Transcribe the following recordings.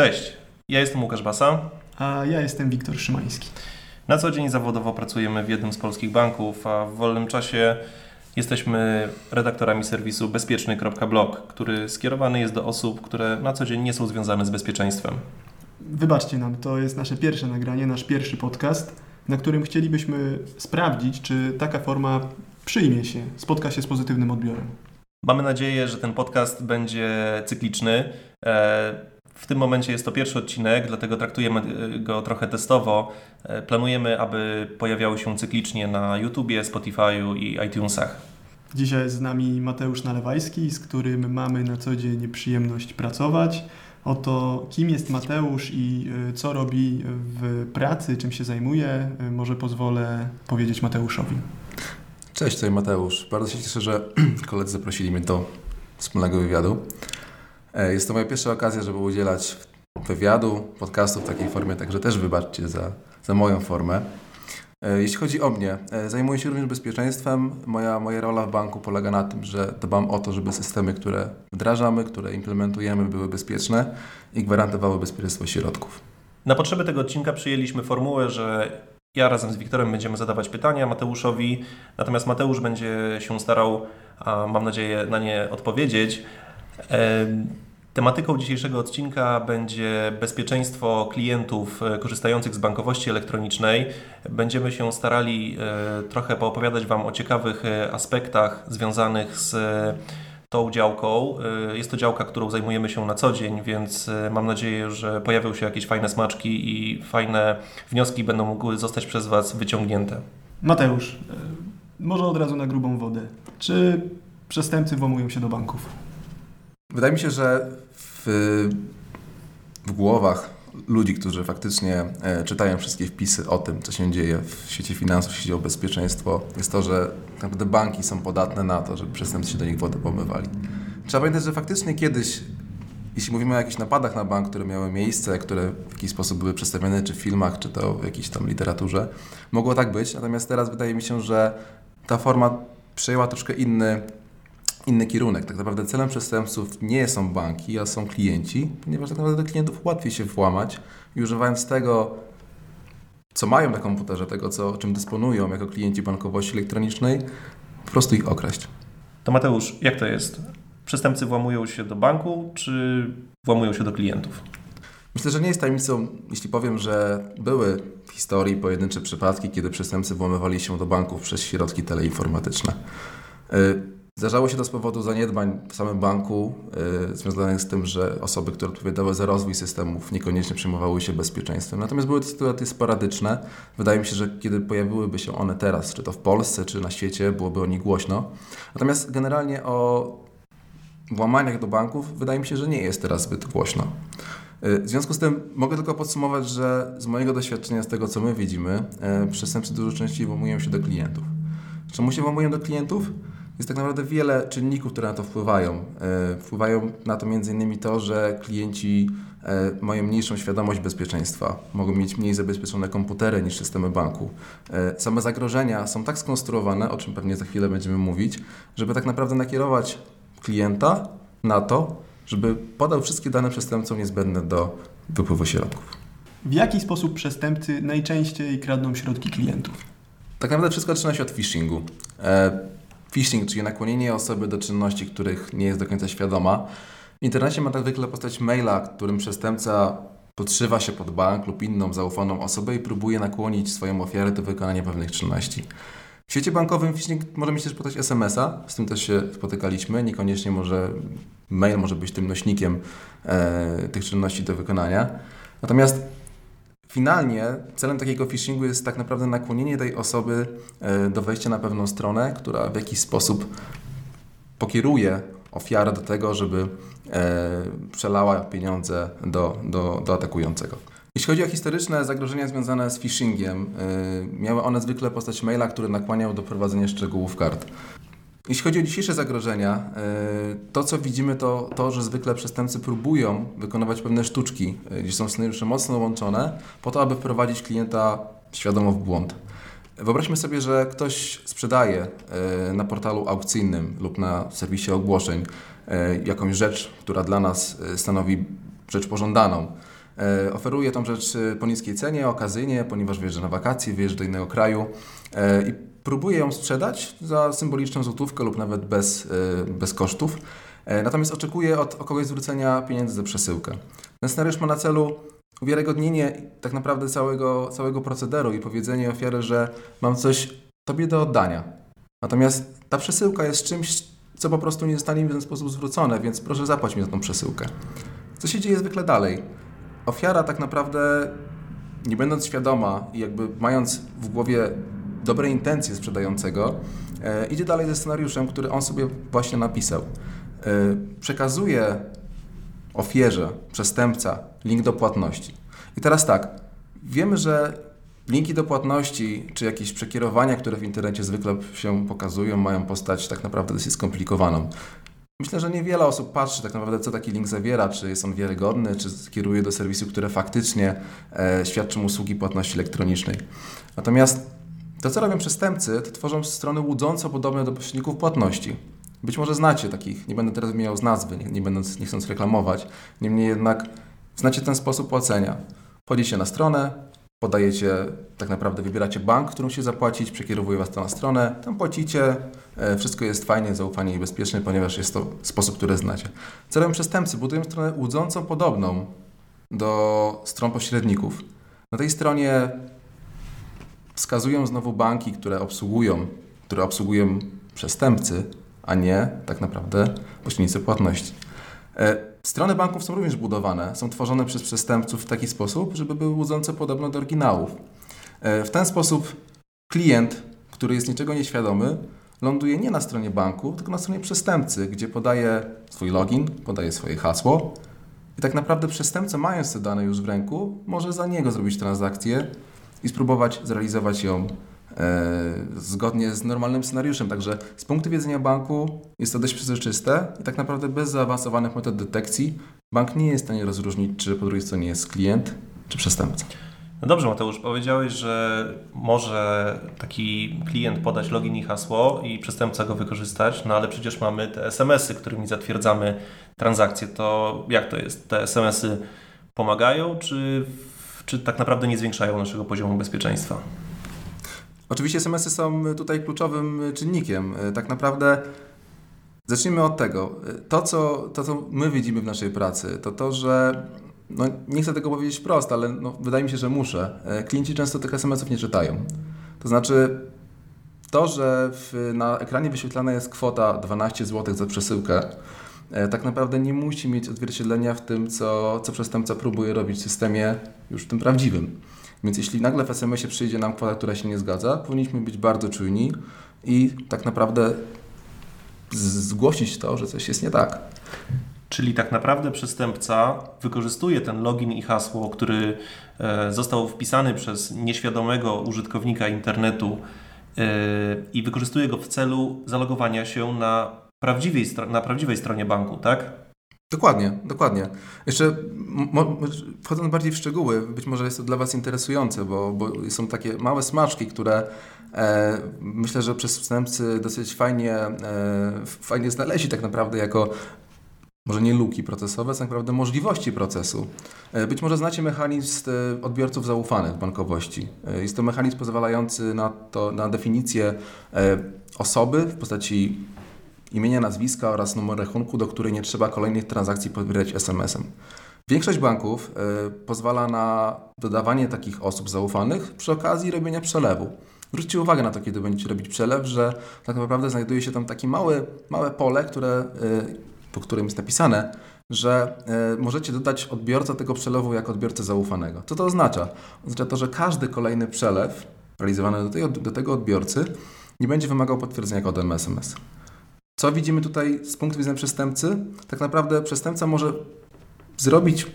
Cześć, ja jestem Łukasz Basa. A ja jestem Wiktor Szymański. Na co dzień zawodowo pracujemy w jednym z polskich banków, a w wolnym czasie jesteśmy redaktorami serwisu bezpieczny.blog, który skierowany jest do osób, które na co dzień nie są związane z bezpieczeństwem. Wybaczcie nam, to jest nasze pierwsze nagranie, nasz pierwszy podcast, na którym chcielibyśmy sprawdzić, czy taka forma przyjmie się, spotka się z pozytywnym odbiorem. Mamy nadzieję, że ten podcast będzie cykliczny. E, w tym momencie jest to pierwszy odcinek, dlatego traktujemy e, go trochę testowo. E, planujemy, aby pojawiały się cyklicznie na YouTubie, Spotify'u i iTunesach. Dzisiaj jest z nami Mateusz Nalewajski, z którym mamy na co dzień przyjemność pracować. Oto kim jest Mateusz i co robi w pracy, czym się zajmuje, może pozwolę powiedzieć Mateuszowi. Cześć, tutaj Mateusz. Bardzo się cieszę, że koledzy zaprosili mnie do wspólnego wywiadu. E, jest to moja pierwsza okazja, żeby udzielać wywiadu, podcastu w takiej formie, także też wybaczcie za, za moją formę. E, jeśli chodzi o mnie, e, zajmuję się również bezpieczeństwem. Moja, moja rola w banku polega na tym, że dbam o to, żeby systemy, które wdrażamy, które implementujemy, były bezpieczne i gwarantowały bezpieczeństwo środków. Na potrzeby tego odcinka przyjęliśmy formułę, że ja razem z Wiktorem będziemy zadawać pytania Mateuszowi, natomiast Mateusz będzie się starał, mam nadzieję, na nie odpowiedzieć. Tematyką dzisiejszego odcinka będzie bezpieczeństwo klientów e, korzystających z bankowości elektronicznej. Będziemy się starali e, trochę poopowiadać Wam o ciekawych e, aspektach związanych z tą działką. Jest to działka, którą zajmujemy się na co dzień, więc mam nadzieję, że pojawią się jakieś fajne smaczki i fajne wnioski będą mogły zostać przez Was wyciągnięte. Mateusz, może od razu na grubą wodę. Czy przestępcy włamują się do banków? Wydaje mi się, że w, w głowach ludzi, którzy faktycznie e, czytają wszystkie wpisy o tym, co się dzieje w świecie finansów, jeśli chodzi o bezpieczeństwo, jest to, że tak naprawdę banki są podatne na to, żeby przestępcy się do nich wodę pomywali. Trzeba pamiętać, że faktycznie kiedyś, jeśli mówimy o jakichś napadach na bank, które miały miejsce, które w jakiś sposób były przedstawione, czy w filmach, czy to w jakiejś tam literaturze, mogło tak być. Natomiast teraz wydaje mi się, że ta forma przejęła troszkę inny inny kierunek. Tak naprawdę celem przestępców nie są banki, a są klienci, ponieważ tak naprawdę do klientów łatwiej się włamać i używając tego, co mają na komputerze, tego, co, czym dysponują jako klienci bankowości elektronicznej, po prostu ich okraść. To Mateusz, jak to jest? Przestępcy włamują się do banku, czy włamują się do klientów? Myślę, że nie jest tajemnicą, jeśli powiem, że były w historii pojedyncze przypadki, kiedy przestępcy włamywali się do banków przez środki teleinformatyczne. Y, Zdarzało się to z powodu zaniedbań w samym banku, yy, związanych z tym, że osoby, które odpowiadały za rozwój systemów, niekoniecznie przejmowały się bezpieczeństwem. Natomiast były to sytuacje sporadyczne. Wydaje mi się, że kiedy pojawiłyby się one teraz, czy to w Polsce, czy na świecie, byłoby o nich głośno. Natomiast generalnie o włamaniach do banków wydaje mi się, że nie jest teraz zbyt głośno. Y, w związku z tym mogę tylko podsumować, że z mojego doświadczenia, z tego co my widzimy, yy, przestępcy dużo częściej włamują się do klientów. Czemu się włamują do klientów? Jest tak naprawdę wiele czynników, które na to wpływają. E, wpływają na to m.in. to, że klienci e, mają mniejszą świadomość bezpieczeństwa, mogą mieć mniej zabezpieczone komputery niż systemy banku. E, same zagrożenia są tak skonstruowane, o czym pewnie za chwilę będziemy mówić, żeby tak naprawdę nakierować klienta na to, żeby podał wszystkie dane przestępcom niezbędne do wypływu środków. W jaki sposób przestępcy najczęściej kradną środki klientów? Tak naprawdę wszystko zaczyna się od phishingu. Phishing, czyli nakłonienie osoby do czynności, których nie jest do końca świadoma. W internecie ma tak zwykle postać maila, którym przestępca podszywa się pod bank lub inną zaufaną osobę i próbuje nakłonić swoją ofiarę do wykonania pewnych czynności. W świecie bankowym phishing może mieć też postać SMS-a, z tym też się spotykaliśmy. Niekoniecznie może mail może być tym nośnikiem e, tych czynności do wykonania. Natomiast Finalnie celem takiego phishingu jest tak naprawdę nakłonienie tej osoby e, do wejścia na pewną stronę, która w jakiś sposób pokieruje ofiarę do tego, żeby e, przelała pieniądze do, do, do atakującego. Jeśli chodzi o historyczne zagrożenia związane z phishingiem, e, miały one zwykle postać maila, który nakłaniał do prowadzenia szczegółów kart. Jeśli chodzi o dzisiejsze zagrożenia, e, to co widzimy to to, że zwykle przestępcy próbują wykonywać pewne sztuczki, e, gdzie są scenariusze mocno łączone, po to, aby wprowadzić klienta świadomo w błąd. Wyobraźmy sobie, że ktoś sprzedaje e, na portalu aukcyjnym lub na serwisie ogłoszeń jakąś rzecz, która dla nas stanowi rzecz pożądaną. Oferuje tą rzecz po niskiej cenie, okazyjnie, ponieważ wyjeżdża na wakacje, wyjeżdża do innego kraju i próbuje ją sprzedać za symboliczną złotówkę lub nawet bez, e, bez kosztów. E, Natomiast oczekuje od, od kogoś zwrócenia pieniędzy za przesyłkę. Ten scenariusz ma na celu uwiarygodnienie tak naprawdę całego, całego procederu i powiedzenie ofiary, że mam coś tobie do oddania. Natomiast ta przesyłka jest czymś, co po prostu nie zostanie mi w ten sposób zwrócone, więc proszę zapłać mi za tą przesyłkę. Co się dzieje zwykle dalej? Ofiara tak naprawdę, nie będąc świadoma i jakby mając w głowie dobre intencje sprzedającego, e, idzie dalej ze scenariuszem, który on sobie właśnie napisał. E, przekazuje ofierze, przestępca, link do płatności. I teraz tak, wiemy, że linki do płatności, czy jakieś przekierowania, które w internecie zwykle się pokazują, mają postać tak naprawdę dosyć skomplikowaną. Myślę, że niewiele osób patrzy tak naprawdę, co taki link zawiera, czy jest on wiarygodny, czy kieruje do serwisu, które faktycznie e, świadczą usługi płatności elektronicznej. Natomiast to, co robią przestępcy, to tworzą strony łudząco podobne do pośredników płatności. Być może znacie takich, nie będę teraz wymieniał z nazwy, nie, nie, będąc, nie chcąc reklamować, niemniej jednak znacie ten sposób płacenia. Wchodzicie na stronę, podajecie, tak naprawdę wybieracie bank, którym się zapłacić, przekierowuje Was to na stronę, tam płacicie, e, wszystko jest fajnie, zaufanie i bezpieczne, ponieważ jest to sposób, który znacie. Co robią przestępcy? Budują stronę łudząco podobną do stron pośredników. Na tej stronie wskazują znowu banki, które obsługują, które obsługują przestępcy, a nie tak naprawdę pośrednicy płatności. E, Strony banków są również budowane, są tworzone przez przestępców w taki sposób, żeby były łudzące podobne do oryginałów. E, W ten sposób klient, który jest niczego nieświadomy, ląduje nie na stronie banku, tylko na stronie przestępcy, gdzie podaje swój login, podaje swoje hasło i tak naprawdę przestępca, mając te dane już w ręku, może za niego zrobić transakcję i spróbować zrealizować ją e, zgodnie z normalnym scenariuszem. Także z punktu widzenia banku jest to dość przezroczyste i tak naprawdę bez zaawansowanych metod detekcji bank nie jest w stanie rozróżnić, czy po drugiej stronie jest klient, czy przestępca. No dobrze, Mateusz, powiedziałeś, że może taki klient podać login i hasło i przestępca go wykorzystać, no ale przecież mamy te SMS-y, którymi zatwierdzamy transakcje. To jak to jest? Te SMS-y pomagają, czy, czy tak naprawdę nie zwiększają naszego poziomu bezpieczeństwa? Oczywiście SMS-y są tutaj kluczowym czynnikiem. Tak naprawdę zacznijmy od tego. To co, to, co my widzimy w naszej pracy, to to, że no, nie chcę tego powiedzieć wprost, ale no, wydaje mi się, że muszę. Klienci często tych SMS-ów nie czytają. To znaczy, to, że w, na ekranie wyświetlana jest kwota 12 zł za przesyłkę, e, tak naprawdę nie musi mieć odzwierciedlenia w tym, co, co przestępca próbuje robić w systemie już tym prawdziwym. Więc jeśli nagle w SMS-ie przyjdzie nam kwota, która się nie zgadza, powinniśmy być bardzo czujni i tak naprawdę zgłosić to, że coś jest nie tak. Czyli tak naprawdę przestępca wykorzystuje ten login i hasło, który e, został wpisany przez nieświadomego użytkownika internetu e, i wykorzystuje go w celu zalogowania się na prawdziwej, na prawdziwej stronie banku, tak? Dokładnie, dokładnie. Jeszcze wchodząc bardziej w szczegóły, być może jest to dla Was interesujące, bo, bo są takie małe smaczki, które e, myślę, że przestępcy dosyć fajnie, e, fajnie znaleźli tak naprawdę jako może nie luki procesowe, tak naprawdę możliwości procesu. E, Być może znacie mechanizm e, odbiorców zaufanych w bankowości. E, Jest to mechanizm pozwalający na, to, na definicję osoby w postaci imienia, nazwiska oraz numer rachunku, do której nie trzeba kolejnych transakcji pobierać SMS-em. Większość banków e, pozwala na dodawanie takich osób zaufanych przy okazji robienia przelewu. Zwróćcie uwagę na to, kiedy będziecie robić przelew, że tak naprawdę znajduje się tam takie małe, małe pole, które, e, po którym jest napisane, że e, możecie dodać odbiorcę tego przelewu jako odbiorcę zaufanego. Co to oznacza? Oznacza to, że każdy kolejny przelew realizowany do, tej, do tego odbiorcy nie będzie wymagał potwierdzenia kodem SMS. Co widzimy tutaj z punktu widzenia przestępcy? Tak naprawdę przestępca może zrobić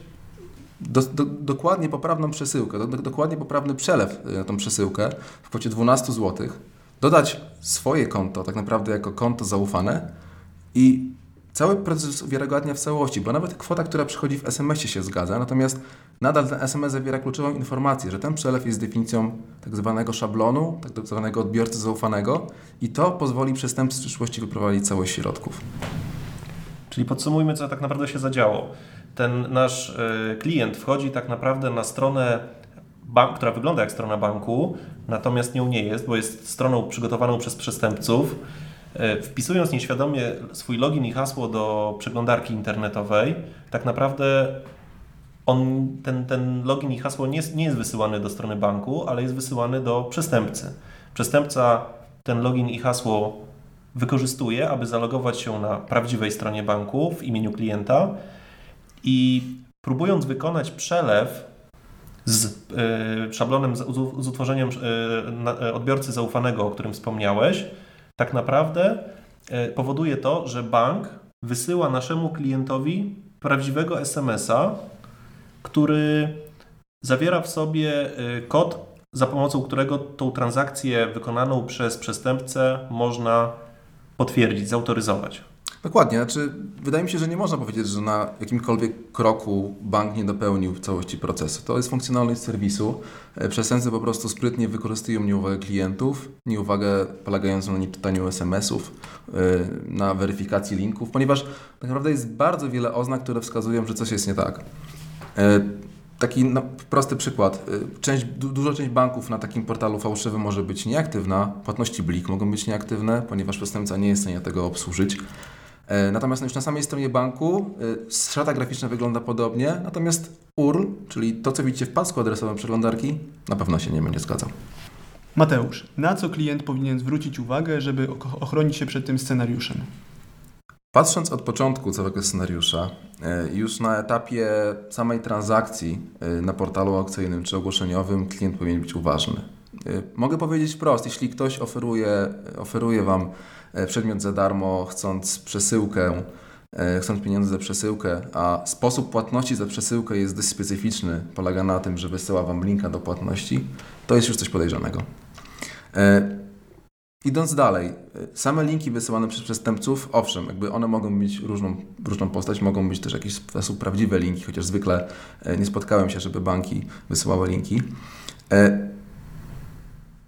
do, do, dokładnie poprawną przesyłkę, do, do, dokładnie poprawny przelew y, na tą przesyłkę w kwocie 12 zł, dodać swoje konto tak naprawdę jako konto zaufane i cały proces uwiarygadnia w całości, bo nawet kwota, która przychodzi w SMS-ie się zgadza, natomiast nadal ten SMS zawiera kluczową informację, że ten przelew jest definicją tak zwanego szablonu, tak zwanego odbiorcy zaufanego i to pozwoli przestępcy w przyszłości wyprowadzić całość środków. Czyli podsumujmy, co tak naprawdę się zadziało. ten nasz e, klient wchodzi tak naprawdę na stronę, bank, która wygląda jak strona banku, natomiast nią nie jest, bo jest stroną przygotowaną przez przestępców. E, wpisując nieświadomie swój login i hasło do przeglądarki internetowej, tak naprawdę on, ten, ten login i hasło nie, nie jest wysyłany do strony banku, ale jest wysyłany do przestępcy. Przestępca ten login i hasło wykorzystuje, aby zalogować się na prawdziwej stronie banku w imieniu klienta i próbując wykonać przelew z y, szablonem, z, z utworzeniem y, na, odbiorcy zaufanego, o którym wspomniałeś, tak naprawdę y, powoduje to, że bank wysyła naszemu klientowi prawdziwego SMS-a, który zawiera w sobie kod, za pomocą którego tą transakcję wykonaną przez przestępcę można potwierdzić, zautoryzować. Dokładnie, znaczy wydaje mi się, że nie można powiedzieć, że na jakimkolwiek kroku bank nie dopełnił całości procesu. To jest funkcjonalność serwisu. E, przestępcy po prostu sprytnie wykorzystują nieuwagę klientów, nieuwagę polegającą na nieczytaniu SMS-ów, e, na weryfikacji linków, ponieważ tak naprawdę jest bardzo wiele oznak, które wskazują, że coś jest nie tak. E, taki no, prosty przykład. Część, duża część banków na takim portalu fałszywym może być nieaktywna. Płatności blik mogą być nieaktywne, ponieważ przestępca nie jest w stanie tego obsłużyć. E, natomiast już na samej stronie banku e, strata graficzna wygląda podobnie, natomiast URL, czyli to, co widzicie w pasku adresowym przeglądarki, na pewno się nie będzie zgadzał. Mateusz, na co klient powinien zwrócić uwagę, żeby ochronić się przed tym scenariuszem? Patrząc od początku całego scenariusza, e, już na etapie samej transakcji na portalu aukcyjnym czy ogłoszeniowym, klient powinien być uważny. Mogę powiedzieć wprost, jeśli ktoś oferuje, oferuje Wam przedmiot za darmo, chcąc przesyłkę, e, chcąc pieniądze za przesyłkę, a sposób płatności za przesyłkę jest dość specyficzny, polega na tym, że wysyła Wam linka do płatności, to jest już coś podejrzanego. E, idąc dalej, same linki wysyłane przez przestępców, owszem, jakby one mogą mieć różną, różną postać, mogą być też jakieś w sposób prawdziwe linki, chociaż zwykle nie spotkałem się, żeby banki wysyłały linki.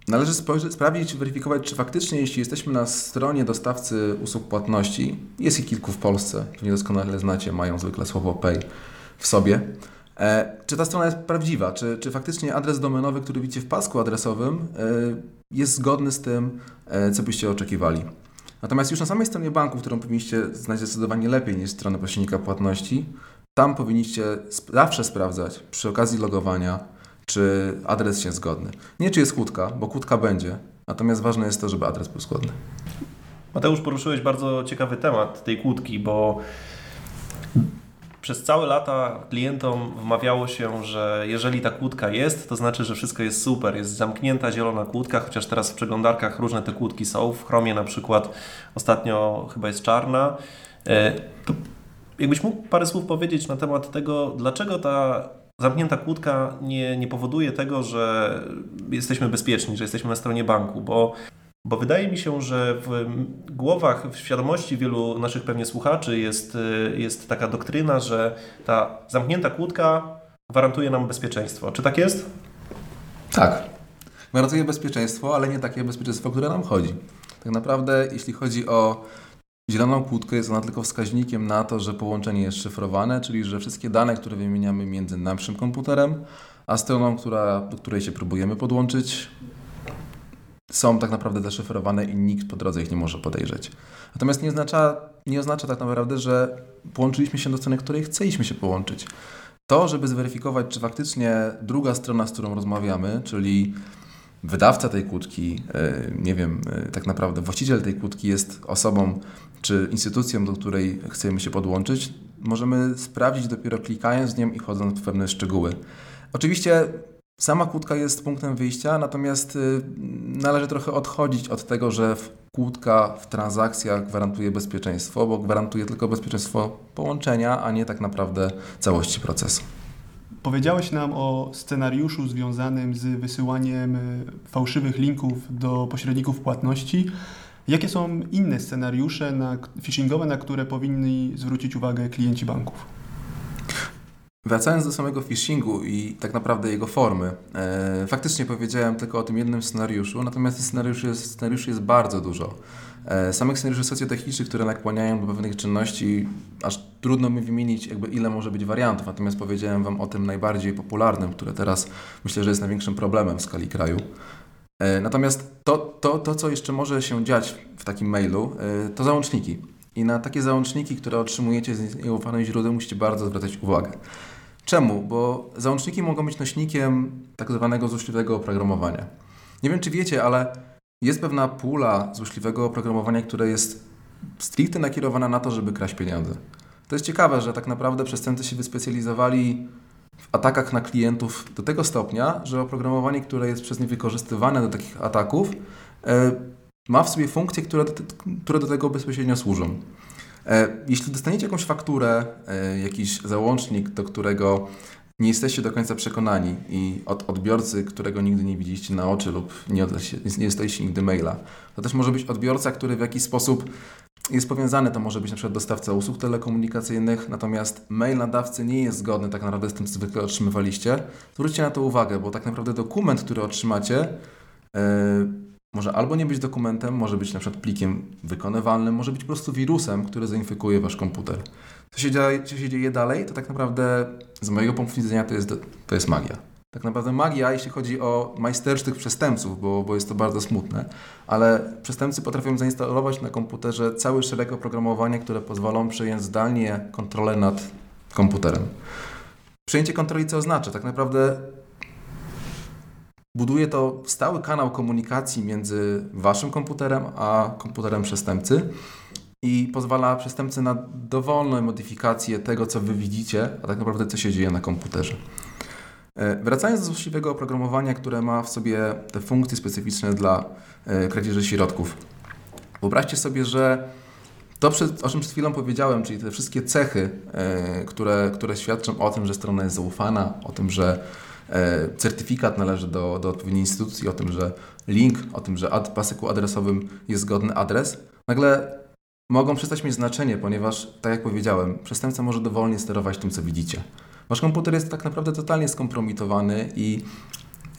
Należy spojrzeć, sprawdzić, weryfikować, czy faktycznie, jeśli jesteśmy na stronie dostawcy usług płatności, jest ich kilku w Polsce, pewnie doskonale znacie, mają zwykle słowo pay w sobie, e, czy ta strona jest prawdziwa, czy, czy faktycznie adres domenowy, który widzicie w pasku adresowym, e, jest zgodny z tym, e, co byście oczekiwali. Natomiast już na samej stronie banku, którą powinniście znać zdecydowanie lepiej niż stronę pośrednika płatności, tam powinniście zawsze sprawdzać przy okazji logowania, czy adres się zgodny. Nie czy jest kłódka, bo kłódka będzie, natomiast ważne jest to, żeby adres był zgodny. Mateusz, poruszyłeś bardzo ciekawy temat tej kłódki, bo przez całe lata klientom wmawiało się, że jeżeli ta kłódka jest, to znaczy, że wszystko jest super. Jest zamknięta zielona kłódka, chociaż teraz w przeglądarkach różne te kłódki są. W Chromie na przykład ostatnio chyba jest czarna. E, to jakbyś mógł parę słów powiedzieć na temat tego, dlaczego ta zamknięta kłódka nie, nie powoduje tego, że jesteśmy bezpieczni, że jesteśmy na stronie banku, bo, bo wydaje mi się, że w głowach, w świadomości wielu naszych pewnie słuchaczy jest, jest taka doktryna, że ta zamknięta kłódka gwarantuje nam bezpieczeństwo. Czy tak jest? Tak. Gwarantuje bezpieczeństwo, ale nie takie bezpieczeństwo, które nam chodzi. Tak naprawdę, jeśli chodzi o Zieloną kłódkę jest ona tylko wskaźnikiem na to, że połączenie jest szyfrowane, czyli że wszystkie dane, które wymieniamy między naszym komputerem, a stroną, która, do której się próbujemy podłączyć, są tak naprawdę zaszyfrowane i nikt po drodze ich nie może podejrzeć. Natomiast nie oznacza, nie oznacza tak naprawdę, że połączyliśmy się do strony, której chcieliśmy się połączyć. To, żeby zweryfikować, czy faktycznie druga strona, z którą rozmawiamy, czyli wydawca tej kłódki, e, nie wiem, e, tak naprawdę właściciel tej kłódki jest osobą czy instytucją, do której chcemy się podłączyć, możemy sprawdzić dopiero klikając w nią i chodząc w pewne szczegóły. Oczywiście sama kłódka jest punktem wyjścia, natomiast y, należy trochę odchodzić od tego, że kłódka w transakcjach gwarantuje bezpieczeństwo, bo gwarantuje tylko bezpieczeństwo połączenia, a nie tak naprawdę całości procesu. Powiedziałeś nam o scenariuszu związanym z wysyłaniem y, fałszywych linków do pośredników płatności. Jakie są inne scenariusze na, phishingowe, na które powinni zwrócić uwagę klienci banków? Wracając do samego phishingu i tak naprawdę jego formy, e, faktycznie powiedziałem tylko o tym jednym scenariuszu, natomiast scenariuszy jest, scenariuszy jest bardzo dużo. E, samych scenariuszy socjotechnicznych, które nakłaniają do pewnych czynności, aż trudno mi wymienić, jakby ile może być wariantów, natomiast powiedziałem Wam o tym najbardziej popularnym, które teraz myślę, że jest największym problemem w skali kraju. E, natomiast to, to, to, co jeszcze może się dziać w takim mailu, e, to załączniki. I na takie załączniki, które otrzymujecie z nieufanych źródeł, musicie bardzo zwracać uwagę. Czemu? Bo załączniki mogą być nośnikiem tak zwanego złośliwego oprogramowania. Nie wiem, czy wiecie, ale jest pewna pula złośliwego oprogramowania, które jest stricte nakierowana na to, żeby kraść pieniądze. To jest ciekawe, że tak naprawdę przestępcy się wyspecjalizowali w atakach na klientów do tego stopnia, że oprogramowanie, które jest przez nie wykorzystywane do takich ataków, e, ma w sobie funkcje, które do, które do tego bezpośrednio służą. E, jeśli dostaniecie jakąś fakturę, e, jakiś załącznik, do którego nie jesteście do końca przekonani i od odbiorcy, którego nigdy nie widzieliście na oczy lub nie, nie dostaliście nigdy maila, to też może być odbiorca, który w jakiś sposób jest powiązany, to może być na przykład dostawca usług telekomunikacyjnych, natomiast mail nadawcy nie jest zgodny tak naprawdę z tym, co zwykle otrzymywaliście. Zwróćcie na to uwagę, bo tak naprawdę dokument, który otrzymacie, yy, może albo nie być dokumentem, może być na przykład plikiem wykonywalnym, może być po prostu wirusem, który zainfekuje wasz komputer. Co się dzieje, co się dzieje dalej, to tak naprawdę z mojego punktu widzenia to jest, to jest magia. Tak naprawdę magia, jeśli chodzi o majstersztyk przestępców, bo, bo jest to bardzo smutne, ale przestępcy potrafią zainstalować na komputerze cały szereg oprogramowania, które pozwolą przejąć zdalnie kontrolę nad komputerem. Przejęcie kontroli co oznacza? Tak naprawdę buduje to stały kanał komunikacji między waszym komputerem a komputerem przestępcy i pozwala przestępcy na dowolne modyfikacje tego, co wy widzicie, a tak naprawdę co się dzieje na komputerze. E, wracając do złośliwego oprogramowania, które ma w sobie te funkcje specyficzne dla e, kradzieży środków. Wyobraźcie sobie, że to, o czym przed chwilą powiedziałem, czyli te wszystkie cechy, e, które, które świadczą o tym, że strona jest zaufana, o tym, że certyfikat należy do, do odpowiedniej instytucji, o tym, że link, o tym, że ad, pasyku adresowym jest zgodny adres, nagle mogą przestać mieć znaczenie, ponieważ, tak jak powiedziałem, przestępca może dowolnie sterować tym, co widzicie. Wasz komputer jest tak naprawdę totalnie skompromitowany i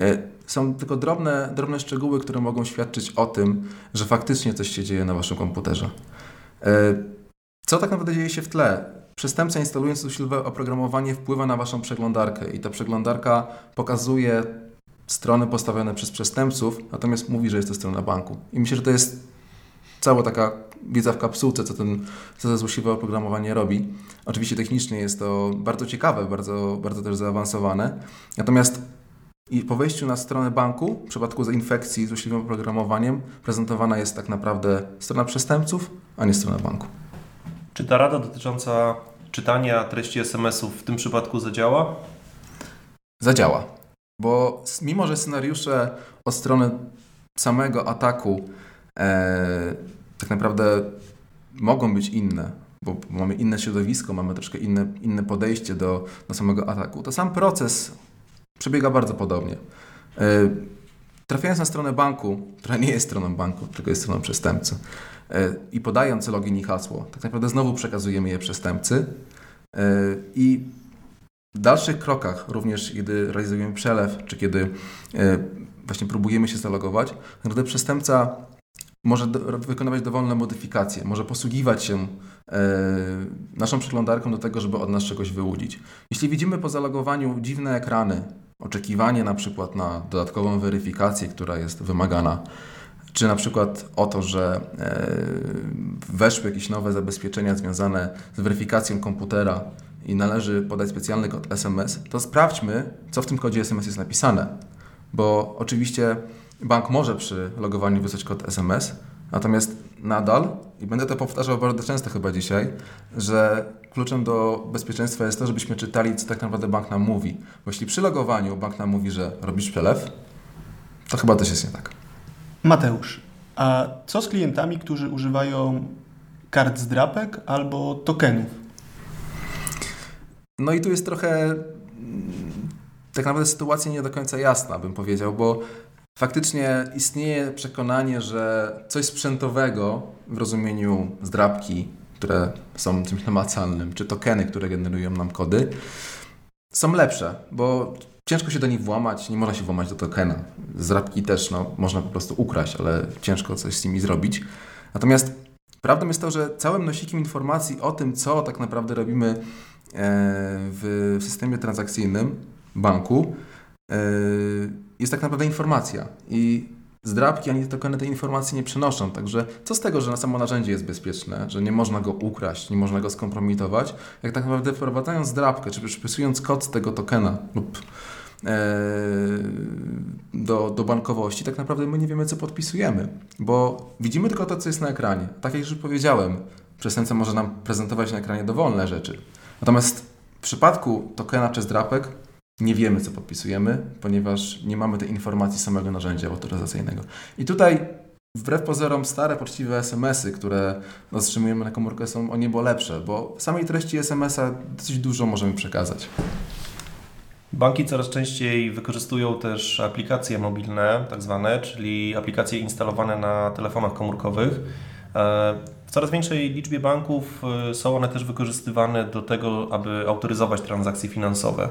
e, są tylko drobne, drobne szczegóły, które mogą świadczyć o tym, że faktycznie coś się dzieje na waszym komputerze. E, co tak naprawdę dzieje się w tle? Przestępca instalując złośliwe oprogramowanie wpływa na waszą przeglądarkę i ta przeglądarka pokazuje strony postawione przez przestępców, natomiast mówi, że jest to strona banku. I myślę, że to jest cała taka wiedza w kapsułce, co, ten, co to złośliwe oprogramowanie robi. Oczywiście technicznie jest to bardzo ciekawe, bardzo, bardzo też zaawansowane. Natomiast i po wejściu na stronę banku, w przypadku zainfekcji złośliwym oprogramowaniem, prezentowana jest tak naprawdę strona przestępców, a nie strona banku. Czy ta rada dotycząca czytania treści SMS-ów w tym przypadku zadziała? Zadziała, bo mimo, że scenariusze od strony samego ataku e, tak naprawdę mogą być inne, bo mamy inne środowisko, mamy troszkę inne, inne podejście do, do samego ataku, to sam proces przebiega bardzo podobnie. E, trafiając na stronę banku, która nie jest stroną banku, tylko jest stroną przestępcy, e, i podając login i hasło, tak naprawdę znowu przekazujemy je przestępcy e, i w dalszych krokach, również kiedy realizujemy przelew, czy kiedy właśnie próbujemy się zalogować, naprawdę przestępca może do, wykonywać dowolne modyfikacje, może posługiwać się e, naszą przeglądarką do tego, żeby od nas czegoś wyłudzić. Jeśli widzimy po zalogowaniu dziwne ekrany, oczekiwanie na przykład na dodatkową weryfikację, która jest wymagana, czy na przykład o to, że e, weszły jakieś nowe zabezpieczenia związane z weryfikacją komputera i należy podać specjalny kod SMS, to sprawdźmy, co w tym kodzie SMS jest napisane. Bo oczywiście Bank może przy logowaniu wysłać kod SMS, natomiast nadal, i będę to powtarzał bardzo często chyba dzisiaj, że kluczem do bezpieczeństwa jest to, żebyśmy czytali, co tak naprawdę bank nam mówi. Bo jeśli przy logowaniu bank nam mówi, że robisz przelew, to chyba też jest nie tak. Mateusz, a co z klientami, którzy używają kart zdrapek albo tokenów? No i tu jest trochę mm, tak naprawdę sytuacja nie do końca jasna, bym powiedział, bo faktycznie istnieje przekonanie, że coś sprzętowego w rozumieniu zdrabki, które są czymś namacalnym, czy tokeny, które generują nam kody, są lepsze, bo ciężko się do nich włamać, nie można się włamać do tokena. Zdrabki też no, można po prostu ukraść, ale ciężko coś z nimi zrobić. Natomiast prawdą jest to, że całym nosikiem informacji o tym, co tak naprawdę robimy e, w systemie transakcyjnym banku, jest tak naprawdę informacja. I zdrabki ani tokeny tej informacji nie przenoszą. Także co z tego, że na samo narzędzie jest bezpieczne, że nie można go ukraść, nie można go skompromitować, jak tak naprawdę wprowadzając zdrabkę, czy przypisując kod tego tokena lub e, do, do bankowości, tak naprawdę my nie wiemy, co podpisujemy, bo widzimy tylko to, co jest na ekranie. Tak jak już powiedziałem, przestępca może nam prezentować na ekranie dowolne rzeczy. Natomiast w przypadku tokena czy zdrapek nie wiemy, co podpisujemy, ponieważ nie mamy tej informacji samego narzędzia autoryzacyjnego. I tutaj wbrew pozorom stare, poczciwe SMS-y, które otrzymujemy na komórkę są o niebo lepsze, bo samej treści SMS-a dosyć dużo możemy przekazać. Banki coraz częściej wykorzystują też aplikacje mobilne, tak zwane, czyli aplikacje instalowane na telefonach komórkowych. E, w coraz większej liczbie banków e, są one też wykorzystywane do tego, aby autoryzować transakcje finansowe.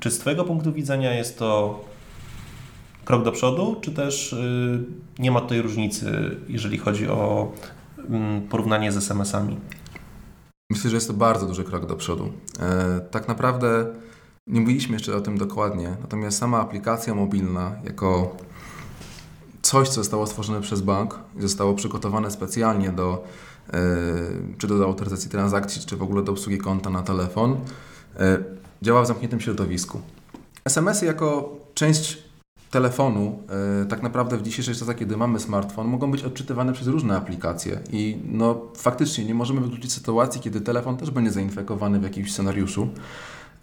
Czy z Twojego punktu widzenia jest to krok do przodu, czy też y, nie ma tutaj różnicy, jeżeli chodzi o mm, porównanie z SMS-ami? Myślę, że jest to bardzo duży krok do przodu. E, tak naprawdę nie mówiliśmy jeszcze o tym dokładnie, natomiast sama aplikacja mobilna jako coś, co zostało stworzone przez bank i zostało przygotowane specjalnie do e, czy do autoryzacji transakcji, czy w ogóle do obsługi konta na telefon, e, działa w zamkniętym środowisku. SMS-y jako część telefonu, yy, tak naprawdę w dzisiejszych czasach, kiedy mamy smartfon, mogą być odczytywane przez różne aplikacje i no faktycznie nie możemy wykluczyć sytuacji, kiedy telefon też będzie zainfekowany w jakimś scenariuszu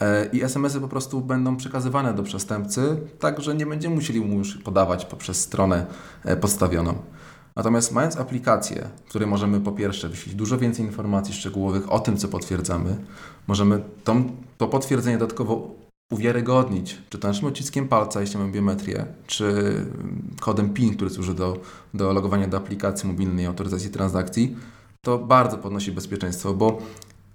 yy, i SMS-y po prostu będą przekazywane do przestępcy, tak że nie będziemy musieli mu już podawać poprzez stronę yy, podstawioną. Natomiast mając aplikację, w której możemy po pierwsze wyświetlić dużo więcej informacji szczegółowych o tym, co potwierdzamy, możemy tą, to potwierdzenie dodatkowo uwiarygodnić, czy to naszym odciskiem palca, jeśli mamy biometrię, czy kodem PIN, który służy do, do logowania do aplikacji mobilnej, autoryzacji transakcji, to bardzo podnosi bezpieczeństwo, bo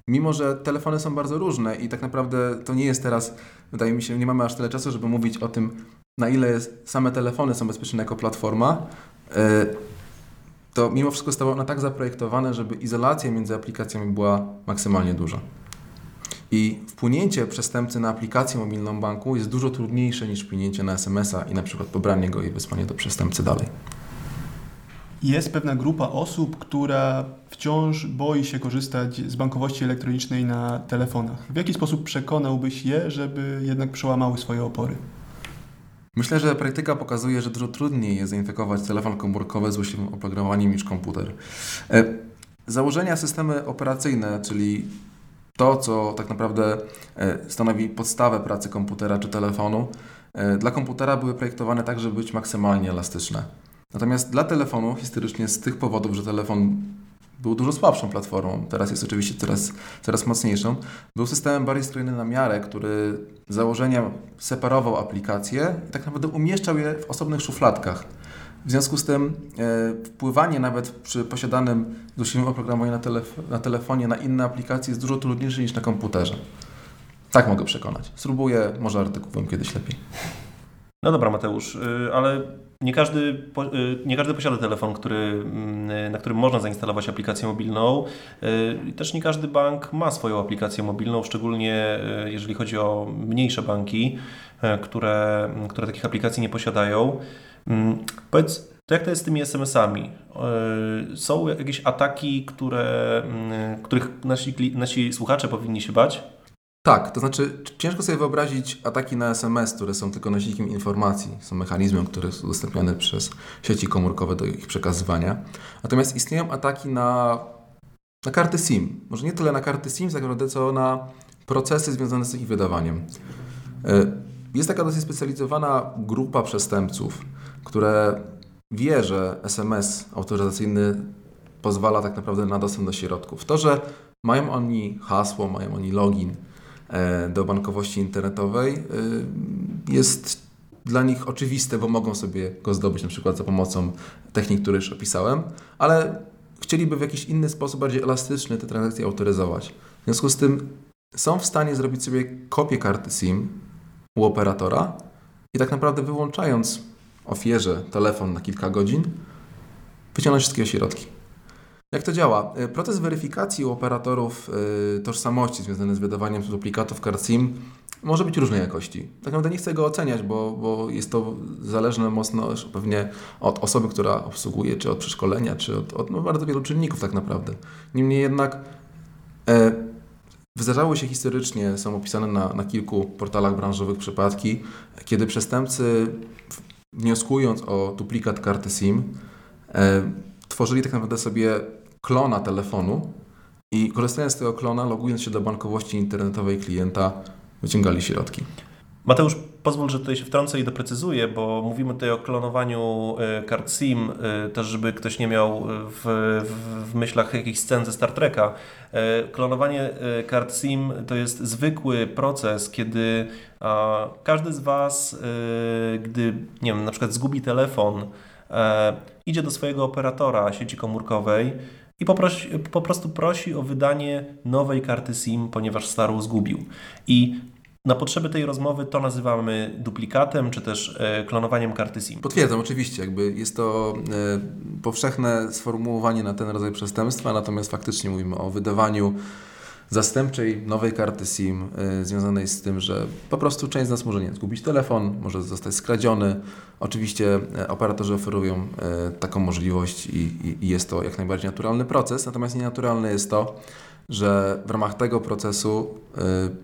mimo, że telefony są bardzo różne i tak naprawdę to nie jest teraz, wydaje mi się, nie mamy aż tyle czasu, żeby mówić o tym, na ile same telefony są bezpieczne jako platforma, e, to mimo wszystko zostało one tak zaprojektowane, żeby izolacja między aplikacjami była maksymalnie duża. I wpłynięcie przestępcy na aplikację mobilną banku jest dużo trudniejsze niż wpłynięcie na SMS-a i na przykład pobranie go i wysłanie do przestępcy dalej. Jest pewna grupa osób, która wciąż boi się korzystać z bankowości elektronicznej na telefonach. W jaki sposób przekonałbyś je, żeby jednak przełamały swoje opory? Myślę, że praktyka pokazuje, że dużo trudniej jest zainfekować telefon komórkowy złośliwym oprogramowaniem niż komputer. E, założenia systemy operacyjne, czyli to, co tak naprawdę e, stanowi podstawę pracy komputera czy telefonu, e, dla komputera były projektowane tak, żeby być maksymalnie elastyczne. Natomiast dla telefonu, historycznie z tych powodów, że telefon był dużo słabszą platformą, teraz jest oczywiście coraz, coraz mocniejszą. Był systemem bardziej skrojony na miarę, który z założenia separował aplikacje i tak naprawdę umieszczał je w osobnych szufladkach. W związku z tym e, wpływanie nawet przy posiadanym złośliwym oprogramowaniu na, telef na telefonie na inne aplikacje jest dużo trudniejsze niż na komputerze. Tak mogę przekonać. Spróbuję, może artykułem kiedyś lepiej. No dobra, Mateusz, y, ale nie każdy, y, nie każdy posiada telefon, który, mm, na którym można zainstalować aplikację mobilną. Y, też nie każdy bank ma swoją aplikację mobilną, szczególnie jeżeli chodzi o mniejsze banki, które, które takich aplikacji nie posiadają. Mm, powiedz, to jak to jest z tymi SMS-ami? Są jakieś ataki, które, mm, których nasi, nasi słuchacze powinni się bać? Tak, to znaczy ciężko sobie wyobrazić ataki na SMS, które są tylko nosikiem informacji, są mechanizmem, który jest udostępniany przez sieci komórkowe do ich przekazywania. Natomiast istnieją ataki na, na karty SIM. Może nie tyle na karty SIM, tak naprawdę, co na procesy związane z ich wydawaniem. E, jest taka dosyć specjalizowana grupa przestępców, które wie, że SMS autoryzacyjny pozwala tak naprawdę na dostęp do środków. To, że mają oni hasło, mają oni login, do bankowości internetowej e, jest dla nich oczywiste, bo mogą sobie go zdobyć na przykład za pomocą technik, które już opisałem, ale chcieliby w jakiś inny sposób, bardziej elastyczny te transakcje autoryzować. W związku z tym są w stanie zrobić sobie kopię karty SIM u operatora i tak naprawdę wyłączając ofierze telefon na kilka godzin, wyciągnąć wszystkie środki. Jak to działa? E, proces weryfikacji u operatorów y, tożsamości związany z wydawaniem duplikatów kart SIM może być różnej jakości. Tak naprawdę nie chcę go oceniać, bo, bo jest to zależne mocno pewnie od osoby, która obsługuje, czy od przeszkolenia, czy od, od no, bardzo wielu czynników tak naprawdę. Niemniej jednak e, Wydarzały się historycznie, są opisane na, na kilku portalach branżowych przypadki, kiedy przestępcy wnioskując o duplikat karty SIM, e, tworzyli tak naprawdę sobie klona telefonu i korzystając z tego klona, logując się do bankowości internetowej klienta, wyciągali środki. Mateusz, pozwól, że tutaj się wtrącę i doprecyzuję, bo mówimy tutaj o klonowaniu e, kart SIM, e, też żeby ktoś nie miał w, w, w myślach jakichś scen ze Star Treka. E, klonowanie kart SIM to jest zwykły proces, kiedy każdy z Was, gdy nie wiem, na przykład zgubi telefon, idzie do swojego operatora sieci komórkowej i poprosi, po prostu prosi o wydanie nowej karty SIM, ponieważ starą zgubił. I na potrzeby tej rozmowy to nazywamy duplikatem, czy też e, klonowaniem karty SIM. Potwierdzam, oczywiście. Jakby jest to e, powszechne sformułowanie na ten rodzaj przestępstwa, natomiast faktycznie mówimy o wydawaniu zastępczej nowej karty SIM y, związanej z tym, że po prostu część z nas może nie zgubić telefon, może zostać skradziony. Oczywiście y, operatorzy oferują y, taką możliwość i, i, i jest to jak najbardziej naturalny proces, natomiast nienaturalne jest to, że w ramach tego procesu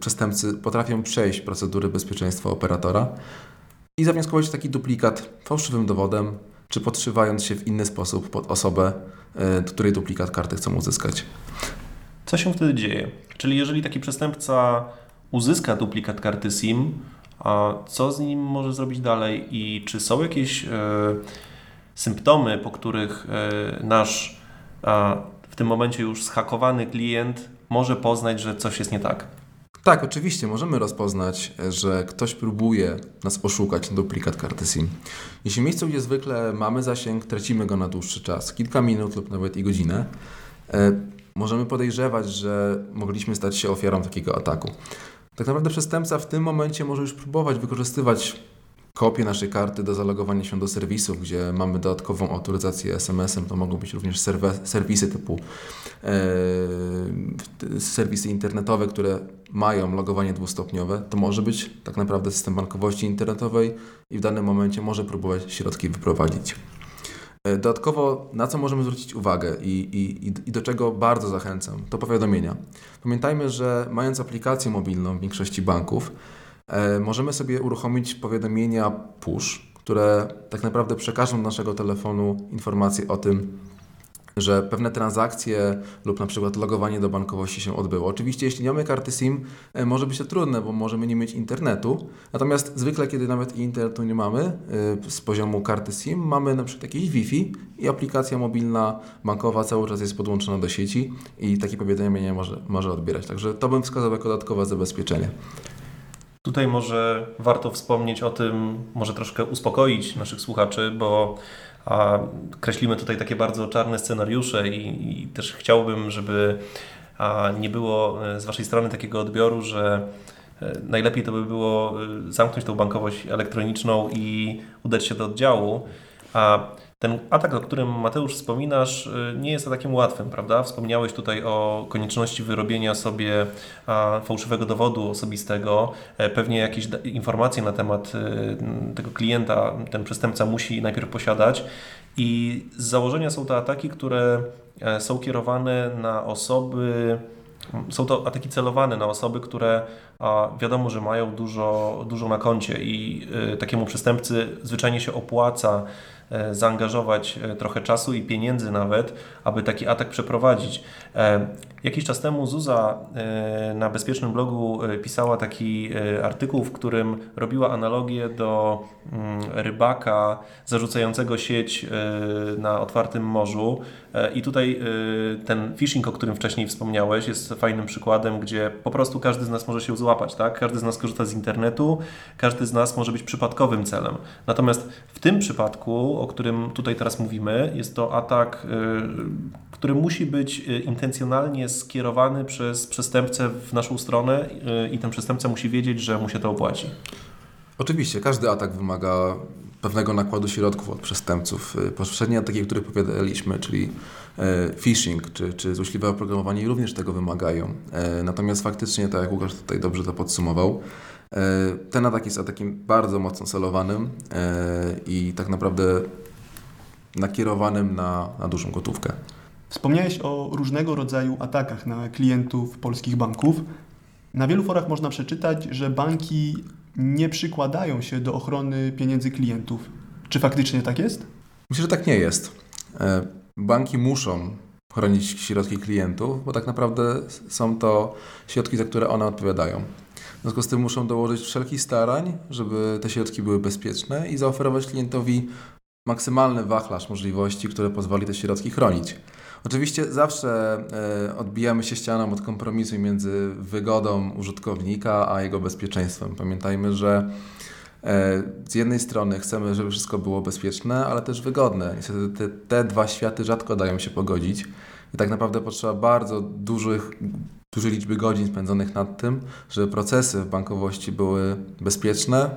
przestępcy potrafią przejść procedury bezpieczeństwa operatora i zawnioskować taki duplikat fałszywym dowodem, czy podszywając się w inny sposób pod osobę, do której duplikat karty chcą uzyskać. Co się wtedy dzieje? Czyli jeżeli taki przestępca uzyska duplikat karty SIM, a co z nim może zrobić dalej i czy są jakieś e, symptomy, po których e, nasz w tym momencie już zhakowany klient może poznać, że coś jest nie tak? Tak, oczywiście możemy rozpoznać, że ktoś próbuje nas oszukać na duplikat karty SIM. Jeśli miejsce, gdzie zwykle mamy zasięg, tracimy go na dłuższy czas, kilka minut lub nawet i godzinę, e, możemy podejrzewać, że mogliśmy stać się ofiarą takiego ataku. Tak naprawdę przestępca w tym momencie może już próbować wykorzystywać kopię naszej karty do zalogowania się do serwisów, gdzie mamy dodatkową autoryzację SMS-em. To mogą być również serwisy typu e, serwisy internetowe, które mają logowanie dwustopniowe. To może być tak naprawdę system bankowości internetowej i w danym momencie może próbować środki wyprowadzić. E, dodatkowo, na co możemy zwrócić uwagę i, i, i do czego bardzo zachęcam, to powiadomienia. Pamiętajmy, że mając aplikację mobilną w większości banków, e, możemy sobie uruchomić powiadomienia push, które tak naprawdę przekażą do naszego telefonu informacje o tym, że pewne transakcje lub na przykład logowanie do bankowości się odbyło. Oczywiście, jeśli nie mamy karty SIM, e, może być to trudne, bo możemy nie mieć internetu. Natomiast zwykle, kiedy nawet internetu nie mamy e, z poziomu karty SIM, mamy na przykład jakieś Wi-Fi i aplikacja mobilna bankowa cały czas jest podłączona do sieci i takie powiadomienie może, może odbierać. Także to bym wskazał jako dodatkowe zabezpieczenie. Tutaj może warto wspomnieć o tym, może troszkę uspokoić naszych słuchaczy, bo a kreślimy tutaj takie bardzo czarne scenariusze i, i też chciałbym, żeby nie było e, z Waszej strony takiego odbioru, że e, najlepiej to by było e, zamknąć tą bankowość elektroniczną i udać się do oddziału. A ten atak, o którym Mateusz wspominasz, y, nie jest takim łatwym, prawda? Wspomniałeś tutaj o konieczności wyrobienia sobie fałszywego dowodu osobistego. E, pewnie jakieś informacje na temat y, tego klienta ten przestępca musi najpierw posiadać. I z założenia są to ataki, które e, są kierowane na osoby, są to ataki celowane na osoby, które wiadomo, że mają dużo, dużo na koncie i y, takiemu przestępcy zwyczajnie się opłaca zaangażować e, trochę czasu i pieniędzy nawet, aby taki atak przeprowadzić. E, jakiś czas temu Zuza na bezpiecznym blogu pisała taki artykuł, w którym robiła analogię do mm, rybaka zarzucającego sieć na otwartym morzu. I tutaj ten phishing, o którym wcześniej wspomniałeś, jest fajnym przykładem, gdzie po prostu każdy z nas może się złapać, tak? Każdy z nas korzysta z internetu, każdy z nas może być przypadkowym celem. Natomiast w tym przypadku o którym tutaj teraz mówimy, jest to atak, który musi być y, intencjonalnie skierowany przez przestępcę w naszą stronę y, i ten przestępca musi wiedzieć, że mu się to opłaci. Oczywiście, każdy atak wymaga pewnego nakładu środków od przestępców. Y, Poprzednie ataki, o których opowiadaliśmy, czyli e, phishing czy, czy złośliwe oprogramowanie również tego wymagają. Natomiast faktycznie, tak jak Łukasz tutaj dobrze to podsumował, ten atak jest atakiem bardzo mocno celowanym i tak naprawdę nakierowanym na, na dużą gotówkę. Wspomniałeś o różnego rodzaju atakach na klientów polskich banków. Na wielu forach można przeczytać, że banki nie przykładają się do ochrony pieniędzy klientów. Czy faktycznie tak jest? Myślę, że tak nie jest. E, Banki muszą chronić środki klientów, bo tak naprawdę są to środki, za które one odpowiadają. W związku z tym muszą dołożyć wszelkich starań, żeby te środki były bezpieczne i zaoferować klientowi maksymalny wachlarz możliwości, które pozwoli te środki chronić. Oczywiście zawsze e, odbijamy się ścianą od kompromisu między wygodą użytkownika a jego bezpieczeństwem. Pamiętajmy, że e, z jednej strony chcemy, żeby wszystko było bezpieczne, ale też wygodne. Niestety te, te dwa światy rzadko dają się pogodzić i tak naprawdę potrzeba bardzo dużych, dużej liczby godzin spędzonych nad tym, żeby procesy w bankowości były bezpieczne,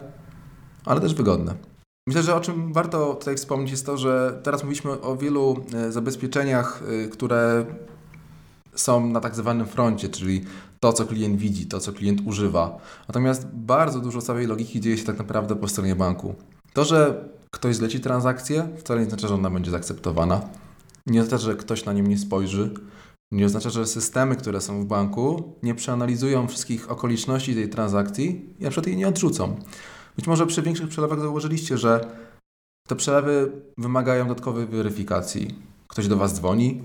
ale też wygodne. Myślę, że o czym warto tutaj wspomnieć jest to, że teraz mówiliśmy o wielu e, zabezpieczeniach, e, które są na tak zwanym froncie, czyli to, co klient widzi, to, co klient używa. Natomiast bardzo dużo całej logiki dzieje się tak naprawdę po stronie banku. To, że ktoś zleci transakcję, wcale nie oznacza, że ona będzie zaakceptowana. Nie oznacza, że ktoś na nią nie spojrzy. Nie oznacza, że systemy, które są w banku, nie przeanalizują wszystkich okoliczności tej transakcji i na przykład jej nie odrzucą. Być może przy większych przelewach zauważyliście, że te przelewy wymagają dodatkowej weryfikacji. Ktoś do Was dzwoni,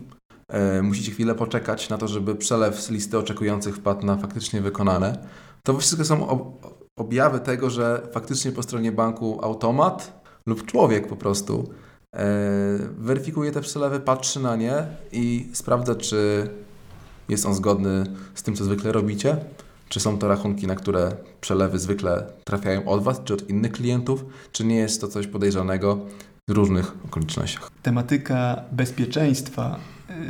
e, musicie chwilę poczekać na to, żeby przelew z listy oczekujących wpadł na faktycznie wykonane. To wszystko są ob- objawy tego, że faktycznie po stronie banku automat lub człowiek po prostu e, weryfikuje te przelewy, patrzy na nie i sprawdza, czy jest on zgodny z tym, co zwykle robicie. Czy są to rachunki, na które przelewy zwykle trafiają od Was, czy od innych klientów, czy nie jest to coś podejrzanego w różnych okolicznościach. Tematyka bezpieczeństwa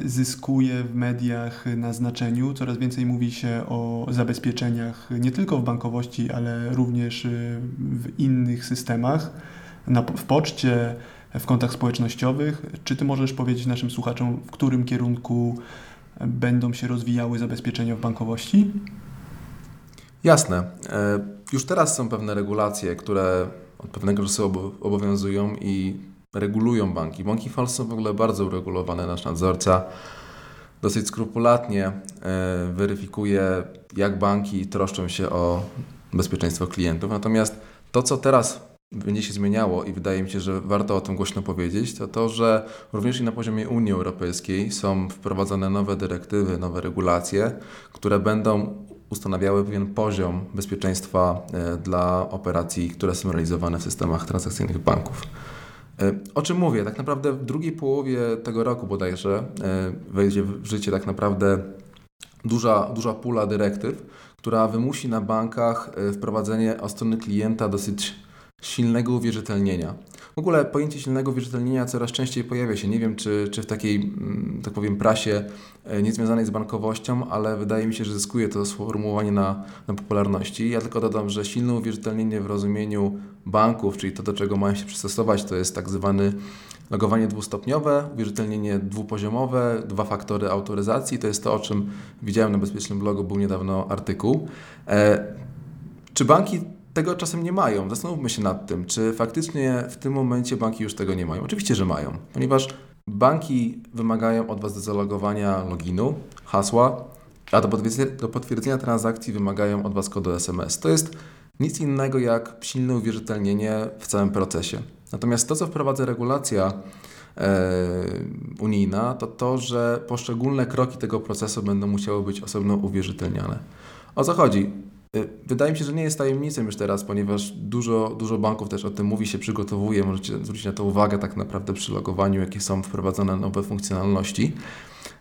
y, zyskuje w mediach na znaczeniu. Coraz więcej mówi się o zabezpieczeniach nie tylko w bankowości, ale również y, w innych systemach, na, w poczcie, w kontach społecznościowych. Czy Ty możesz powiedzieć naszym słuchaczom, w którym kierunku będą się rozwijały zabezpieczenia w bankowości? Jasne. E, Już teraz są pewne regulacje, które od pewnego czasu obo- obowiązują i regulują banki. Banki Polsce są w ogóle bardzo uregulowane. Nasz nadzorca dosyć skrupulatnie e, weryfikuje, jak banki troszczą się o bezpieczeństwo klientów. Natomiast to, co teraz będzie się zmieniało i wydaje mi się, że warto o tym głośno powiedzieć, to to, że również i na poziomie Unii Europejskiej są wprowadzone nowe dyrektywy, nowe regulacje, które będą ustanawiały pewien poziom bezpieczeństwa e, dla operacji, które są realizowane w systemach transakcyjnych banków. E, O czym mówię? Tak naprawdę w drugiej połowie tego roku bodajże e, wejdzie w życie tak naprawdę duża, duża pula dyrektyw, która wymusi na bankach wprowadzenie od strony klienta dosyć silnego uwierzytelnienia. W ogóle pojęcie silnego uwierzytelnienia coraz częściej pojawia się. Nie wiem, czy, czy w takiej, mm, tak powiem, prasie e, niezwiązanej z bankowością, ale wydaje mi się, że zyskuje to sformułowanie na, na popularności. Ja tylko dodam, że silne uwierzytelnienie w rozumieniu banków, czyli to, do czego mają się przystosować, to jest tak zwany logowanie dwustopniowe, uwierzytelnienie dwupoziomowe, dwa faktory autoryzacji. To jest to, o czym widziałem na Bezpiecznym Blogu, był niedawno artykuł. E, czy banki tego czasem nie mają? Zastanówmy się nad tym, czy faktycznie w tym momencie banki już tego nie mają. Oczywiście, że mają, ponieważ banki wymagają od Was zalogowania loginu, hasła, a do potwierdzenia, do potwierdzenia transakcji wymagają od Was kodu SMS. To jest nic innego jak silne uwierzytelnienie w całym procesie. Natomiast to, co wprowadza regulacja e, unijna, to to, że poszczególne kroki tego procesu będą musiały być osobno uwierzytelniane. O co chodzi? Y, Wydaje mi się, że nie jest tajemnicą już teraz, ponieważ dużo, dużo banków też o tym mówi, się przygotowuje. Możecie zwrócić na to uwagę tak naprawdę przy logowaniu, jakie są wprowadzone nowe funkcjonalności.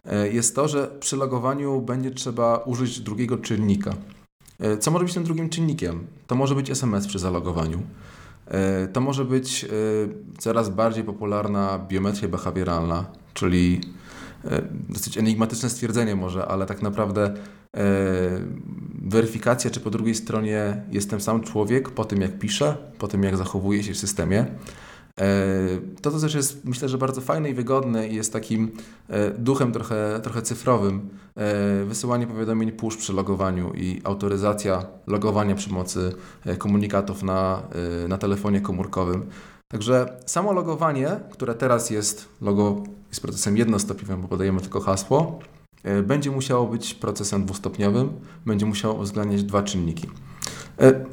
E, Jest to, że przy logowaniu będzie trzeba użyć drugiego czynnika. E, Co może być tym drugim czynnikiem? To może być SMS przy zalogowaniu. To może być coraz bardziej popularna biometria behawioralna, czyli dosyć enigmatyczne stwierdzenie może, ale tak naprawdę weryfikacja, czy po drugiej stronie jest ten sam człowiek po tym, jak pisze, po tym, jak zachowuje się w systemie. To, to też jest, myślę, że bardzo fajne i wygodne i jest takim duchem trochę, trochę cyfrowym. Wysyłanie powiadomień push przy logowaniu i autoryzacja logowania przy pomocy komunikatów na, na telefonie komórkowym. Także samo logowanie, które teraz jest, logo jest procesem jednostopniowym, bo podajemy tylko hasło, e, będzie musiało być procesem dwustopniowym, będzie musiało uwzględniać dwa czynniki. E,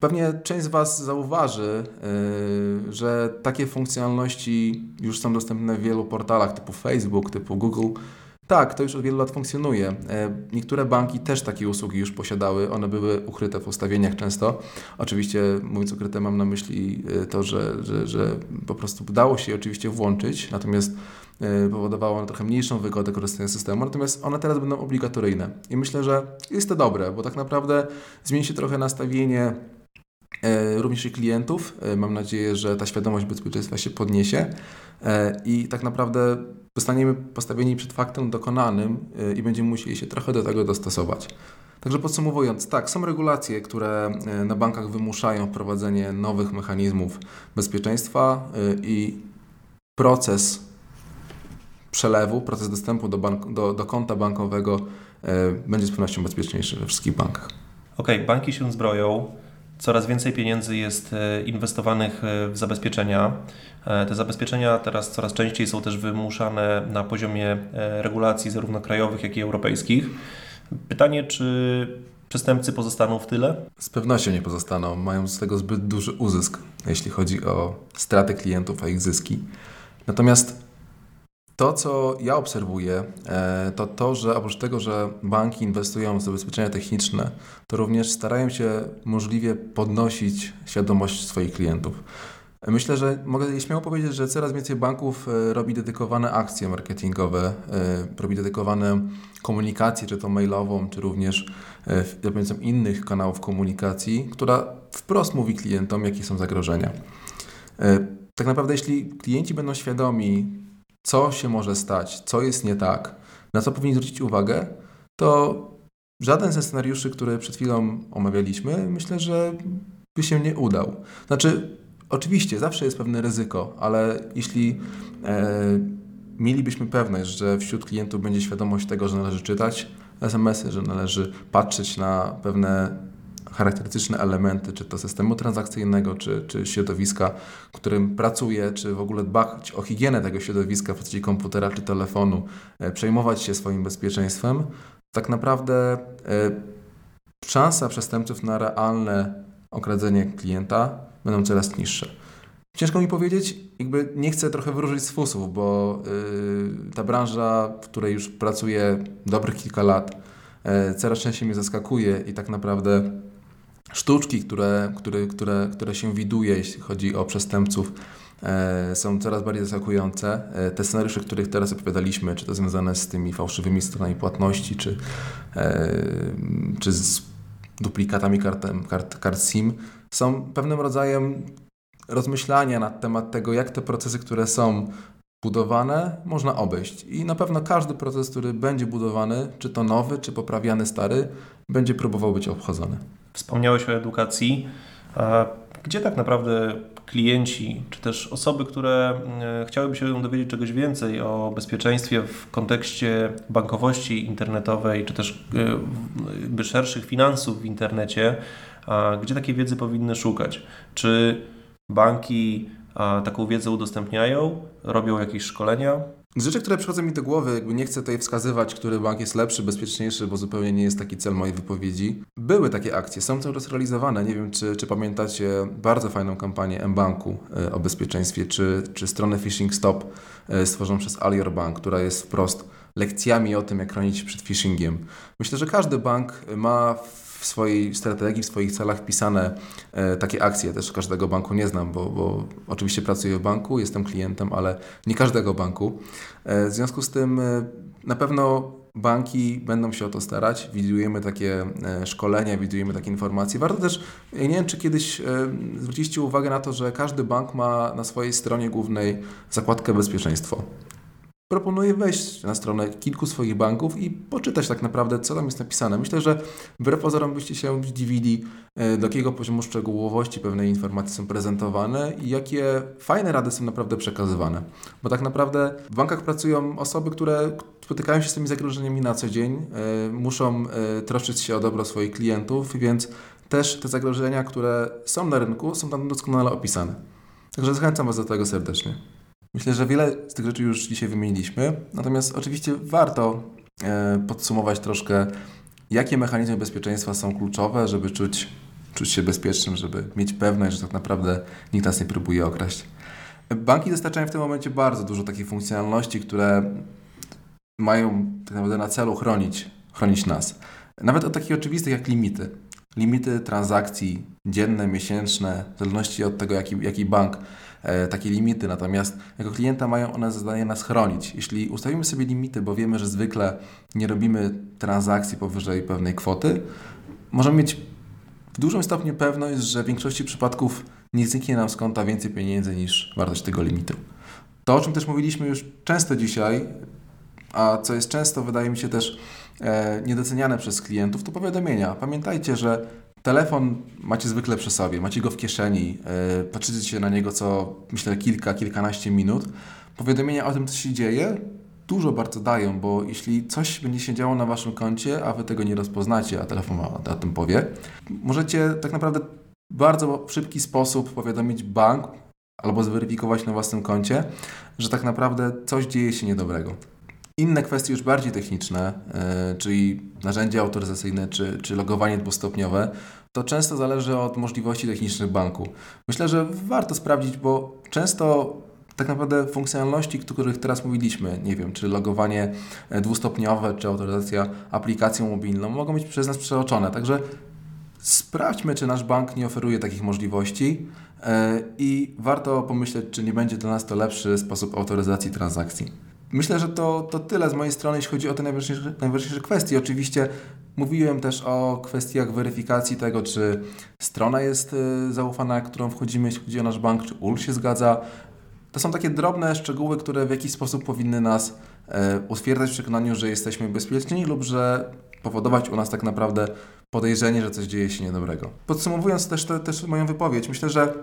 pewnie część z Was zauważy, e, że takie funkcjonalności już są dostępne w wielu portalach typu Facebook, typu Google, tak, to już od wielu lat funkcjonuje. E, niektóre banki też takie usługi już posiadały, one były ukryte w ustawieniach często. Oczywiście, mówiąc ukryte, mam na myśli e, to, że, że, że po prostu udało się je oczywiście włączyć, natomiast e, powodowało one trochę mniejszą wygodę korzystania z systemu, natomiast one teraz będą obligatoryjne. I myślę, że jest to dobre, bo tak naprawdę zmieni się trochę nastawienie również i klientów. Mam nadzieję, że ta świadomość bezpieczeństwa się podniesie i tak naprawdę zostaniemy postawieni przed faktem dokonanym y, i będziemy musieli się trochę do tego dostosować. Także podsumowując, tak, są regulacje, które y, na bankach wymuszają wprowadzenie nowych mechanizmów bezpieczeństwa y, i proces przelewu, proces dostępu do, bank, do, do konta bankowego będzie z pewnością bezpieczniejszy we wszystkich bankach. Okej, okay, banki się zbroją. Coraz więcej pieniędzy jest e, inwestowanych e, w zabezpieczenia. E, te zabezpieczenia teraz coraz częściej są też wymuszane na poziomie regulacji zarówno krajowych, jak i europejskich. Pytanie, czy przestępcy pozostaną w tyle? Z pewnością nie pozostaną. Mają z tego zbyt duży uzysk, jeśli chodzi o straty klientów, a ich zyski. Natomiast to, co ja obserwuję, e, to to, że oprócz tego, że banki inwestują w zabezpieczenia techniczne, to również starają się możliwie podnosić świadomość swoich klientów. Myślę, że mogę śmiało powiedzieć, że coraz więcej banków e, robi dedykowane akcje marketingowe, e, robi dedykowane komunikację, czy to mailową, czy również za pomocą innych kanałów komunikacji, która wprost mówi klientom, jakie są zagrożenia. Tak naprawdę, jeśli klienci będą świadomi co się może stać, co jest nie tak, na co powinni zwrócić uwagę, to żaden ze scenariuszy, które przed chwilą omawialiśmy, myślę, że by się nie udał. Znaczy, oczywiście zawsze jest pewne ryzyko, ale jeśli e, mielibyśmy pewność, że wśród klientów będzie świadomość tego, że należy czytać SMS-y, że należy patrzeć na pewne charakterystyczne elementy, czy to systemu transakcyjnego, czy, czy środowiska, w którym pracuje, czy w ogóle dbać o higienę tego środowiska w postaci komputera czy telefonu, e, przejmować się swoim bezpieczeństwem, tak naprawdę e, szansa przestępców na realne okradzenie klienta będą coraz niższe. Ciężko mi powiedzieć, jakby nie chcę trochę wróżyć z fusów, bo yy, ta branża, w której już pracuję dobrych kilka lat, yy, coraz częściej mnie zaskakuje i tak naprawdę sztuczki, które, które, które, które się widuje, jeśli chodzi o przestępców, e, są coraz bardziej zaskakujące. E, te scenariusze, których teraz opowiadaliśmy, czy to związane z tymi fałszywymi stronami płatności, czy, e, czy z duplikatami kart, kart, kart SIM, są pewnym rodzajem rozmyślania na temat tego, jak te procesy, które są budowane, można obejść. I na pewno każdy proces, który będzie budowany, czy to nowy, czy poprawiany stary, będzie próbował być obchodzony. Wspomniałeś o edukacji. Gdzie tak naprawdę klienci, czy też osoby, które e, chciałyby się dowiedzieć czegoś więcej o bezpieczeństwie w kontekście bankowości internetowej, czy też e, jakby szerszych finansów w internecie, gdzie takiej wiedzy powinny szukać? Czy banki taką wiedzę udostępniają, robią jakieś szkolenia? Z rzeczy, które przychodzą mi do głowy, jakby nie chcę tutaj wskazywać, który bank jest lepszy, bezpieczniejszy, bo zupełnie nie jest taki cel mojej wypowiedzi. Były takie akcje, są cały czas realizowane. Nie wiem, czy, czy pamiętacie bardzo fajną kampanię M-Banku e, o bezpieczeństwie, czy, czy stronę Phishing Stop e, stworzoną przez Alior Bank, która jest wprost lekcjami o tym, jak chronić się przed phishingiem. Myślę, że każdy bank ma w swojej strategii, w swoich celach wpisane e, takie akcje. Też każdego banku nie znam, bo, bo oczywiście pracuję w banku, jestem klientem, ale nie każdego banku. E, w związku z tym e, na pewno banki będą się o to starać. Widujemy takie szkolenia, widujemy takie informacje. Warto też, nie wiem, czy kiedyś zwróciliście uwagę na to, że każdy bank ma na swojej stronie głównej zakładkę bezpieczeństwo. Proponuję wejść na stronę kilku swoich banków i poczytać tak naprawdę, co tam jest napisane. Myślę, że wbrew pozorom byście się zdziwili, e, do jakiego poziomu szczegółowości pewne informacje są prezentowane i jakie fajne rady są naprawdę przekazywane. Bo tak naprawdę w bankach pracują osoby, które spotykają się z tymi zagrożeniami na co dzień, e, muszą e, troszczyć się o dobro swoich klientów, więc też te zagrożenia, które są na rynku, są tam doskonale opisane. Także zachęcam Was do tego serdecznie. Myślę, że wiele z tych rzeczy już dzisiaj wymieniliśmy, natomiast oczywiście warto e, podsumować troszkę, jakie mechanizmy bezpieczeństwa są kluczowe, żeby czuć, czuć się bezpiecznym, żeby mieć pewność, że tak naprawdę nikt nas nie próbuje okraść. Banki dostarczają w tym momencie bardzo dużo takich funkcjonalności, które mają tak naprawdę na celu chronić, chronić nas. Nawet od takich oczywistych jak limity. Limity transakcji dzienne, miesięczne, w zależności od tego, jaki, jaki bank takie limity, natomiast jako klienta mają one zadanie nas chronić. Jeśli ustawimy sobie limity, bo wiemy, że zwykle nie robimy transakcji powyżej pewnej kwoty, możemy mieć w dużym stopniu pewność, że w większości przypadków nie zniknie nam z konta więcej pieniędzy niż wartość tego limitu. To, o czym też mówiliśmy już często dzisiaj, a co jest często, wydaje mi się też e, niedoceniane przez klientów, to powiadomienia. Pamiętajcie, że Telefon macie zwykle przy sobie, macie go w kieszeni, yy, patrzycie się na niego co myślę kilka, kilkanaście minut. Powiadomienia o tym, co się dzieje, dużo bardzo dają, bo jeśli coś będzie się działo na waszym koncie, a wy tego nie rozpoznacie, a telefon o tym powie, możecie tak naprawdę w bardzo szybki sposób powiadomić bank albo zweryfikować na własnym koncie, że tak naprawdę coś dzieje się niedobrego. Inne kwestie już bardziej techniczne, yy, czyli narzędzia autoryzacyjne czy, czy logowanie dwustopniowe, to często zależy od możliwości technicznych banku. Myślę, że warto sprawdzić, bo często tak naprawdę funkcjonalności, o których teraz mówiliśmy, nie wiem, czy logowanie e, dwustopniowe, czy autoryzacja aplikacją mobilną, mogą być przez nas przeoczone. Także sprawdźmy, czy nasz bank nie oferuje takich możliwości e, i warto pomyśleć, czy nie będzie dla nas to lepszy sposób autoryzacji transakcji. Myślę, że to, to tyle z mojej strony, jeśli chodzi o te najważniejsze, najważniejsze kwestie. Oczywiście mówiłem też o kwestiach weryfikacji tego, czy strona jest y, zaufana, którą wchodzimy, jeśli chodzi o nasz bank, czy UL się zgadza. To są takie drobne szczegóły, które w jakiś sposób powinny nas e, utwierdzać w przekonaniu, że jesteśmy bezpieczni lub że powodować u nas tak naprawdę podejrzenie, że coś dzieje się niedobrego. Podsumowując też, te, też moją wypowiedź, myślę, że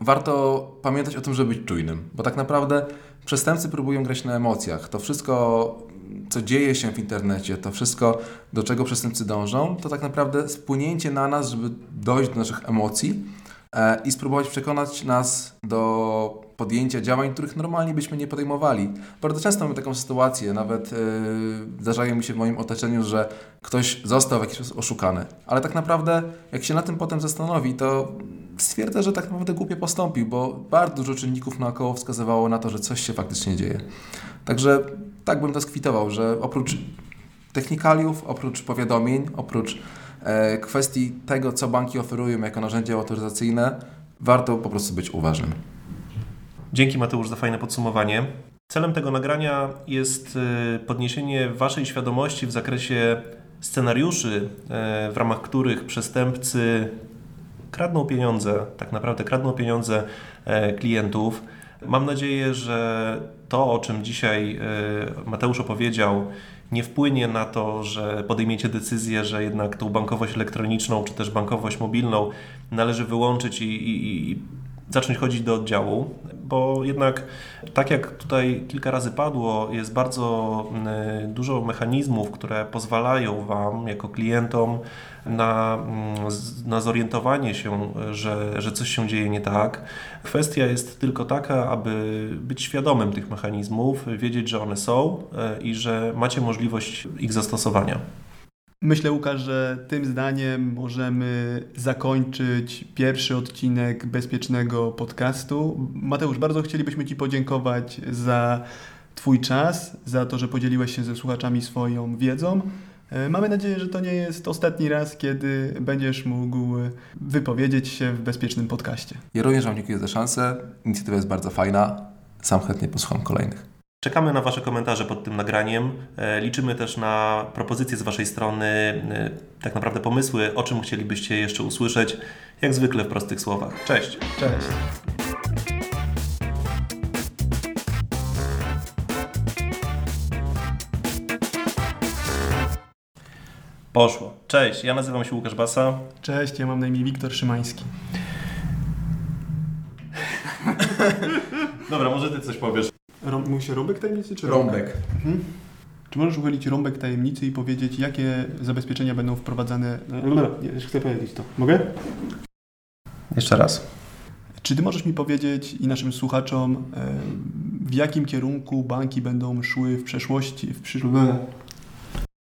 warto pamiętać o tym, żeby być czujnym, bo tak naprawdę przestępcy próbują grać na emocjach. To wszystko, co dzieje się w internecie, to wszystko, do czego przestępcy dążą, to tak naprawdę spłynięcie na nas, żeby dojść do naszych emocji e, i spróbować przekonać nas do podjęcia działań, których normalnie byśmy nie podejmowali. Bardzo często mamy taką sytuację, nawet yy, zdarzają mi się w moim otoczeniu, że ktoś został w jakiś sposób oszukany, ale tak naprawdę jak się na tym potem zastanowi, to stwierdza, że tak naprawdę głupie postąpił, bo bardzo dużo czynników naokoło wskazywało na to, że coś się faktycznie dzieje. Także tak bym to skwitował, że oprócz technikaliów, oprócz powiadomień, oprócz e, kwestii tego, co banki oferują jako narzędzia autoryzacyjne, warto po prostu być uważnym. Dzięki Mateusz za fajne podsumowanie. Celem tego nagrania jest e, podniesienie Waszej świadomości w zakresie scenariuszy, e, w ramach których przestępcy kradną pieniądze, tak naprawdę kradną pieniądze e, klientów. Mam nadzieję, że to, o czym dzisiaj Mateusz opowiedział, nie wpłynie na to, że podejmiecie decyzję, że jednak tą bankowość elektroniczną czy też bankowość mobilną należy wyłączyć i, i, i zacząć chodzić do oddziału, bo jednak, tak jak tutaj kilka razy padło, jest bardzo mm, dużo mechanizmów, które pozwalają Wam, jako klientom, na, mm, na zorientowanie się, że, że coś się dzieje nie tak. Kwestia jest tylko taka, aby być świadomym tych mechanizmów, wiedzieć, że one są e, i że macie możliwość ich zastosowania. Myślę, Łukasz, że tym zdaniem możemy zakończyć pierwszy odcinek bezpiecznego podcastu. Mateusz, bardzo chcielibyśmy Ci podziękować za Twój czas, za to, że podzieliłeś się ze słuchaczami swoją wiedzą. E, mamy nadzieję, że to nie jest ostatni raz, kiedy będziesz mógł wypowiedzieć się w bezpiecznym podcaście. Ja również Wam dziękuję za szansę. Inicjatywa jest bardzo fajna. Sam chętnie posłucham kolejnych. Czekamy na Wasze komentarze pod tym nagraniem. E, liczymy też na propozycje z Waszej strony, e, tak naprawdę pomysły, o czym chcielibyście jeszcze usłyszeć. Jak zwykle w prostych słowach. Cześć. Cześć. Poszło. Cześć, ja nazywam się Łukasz Basa. Cześć, ja mam na imię Wiktor Szymański. Dobra, może ty coś powiesz. Rą- mówi się rąbek tajemnicy czy Rąbek. Mhm. Czy możesz uchylić rąbek tajemnicy i powiedzieć, jakie zabezpieczenia będą wprowadzane? Nie, jeszcze chcę powiedzieć to. Mogę? Jeszcze raz. Czy ty możesz mi powiedzieć i naszym słuchaczom, w jakim kierunku banki będą szły w przeszłości, w przyszłości?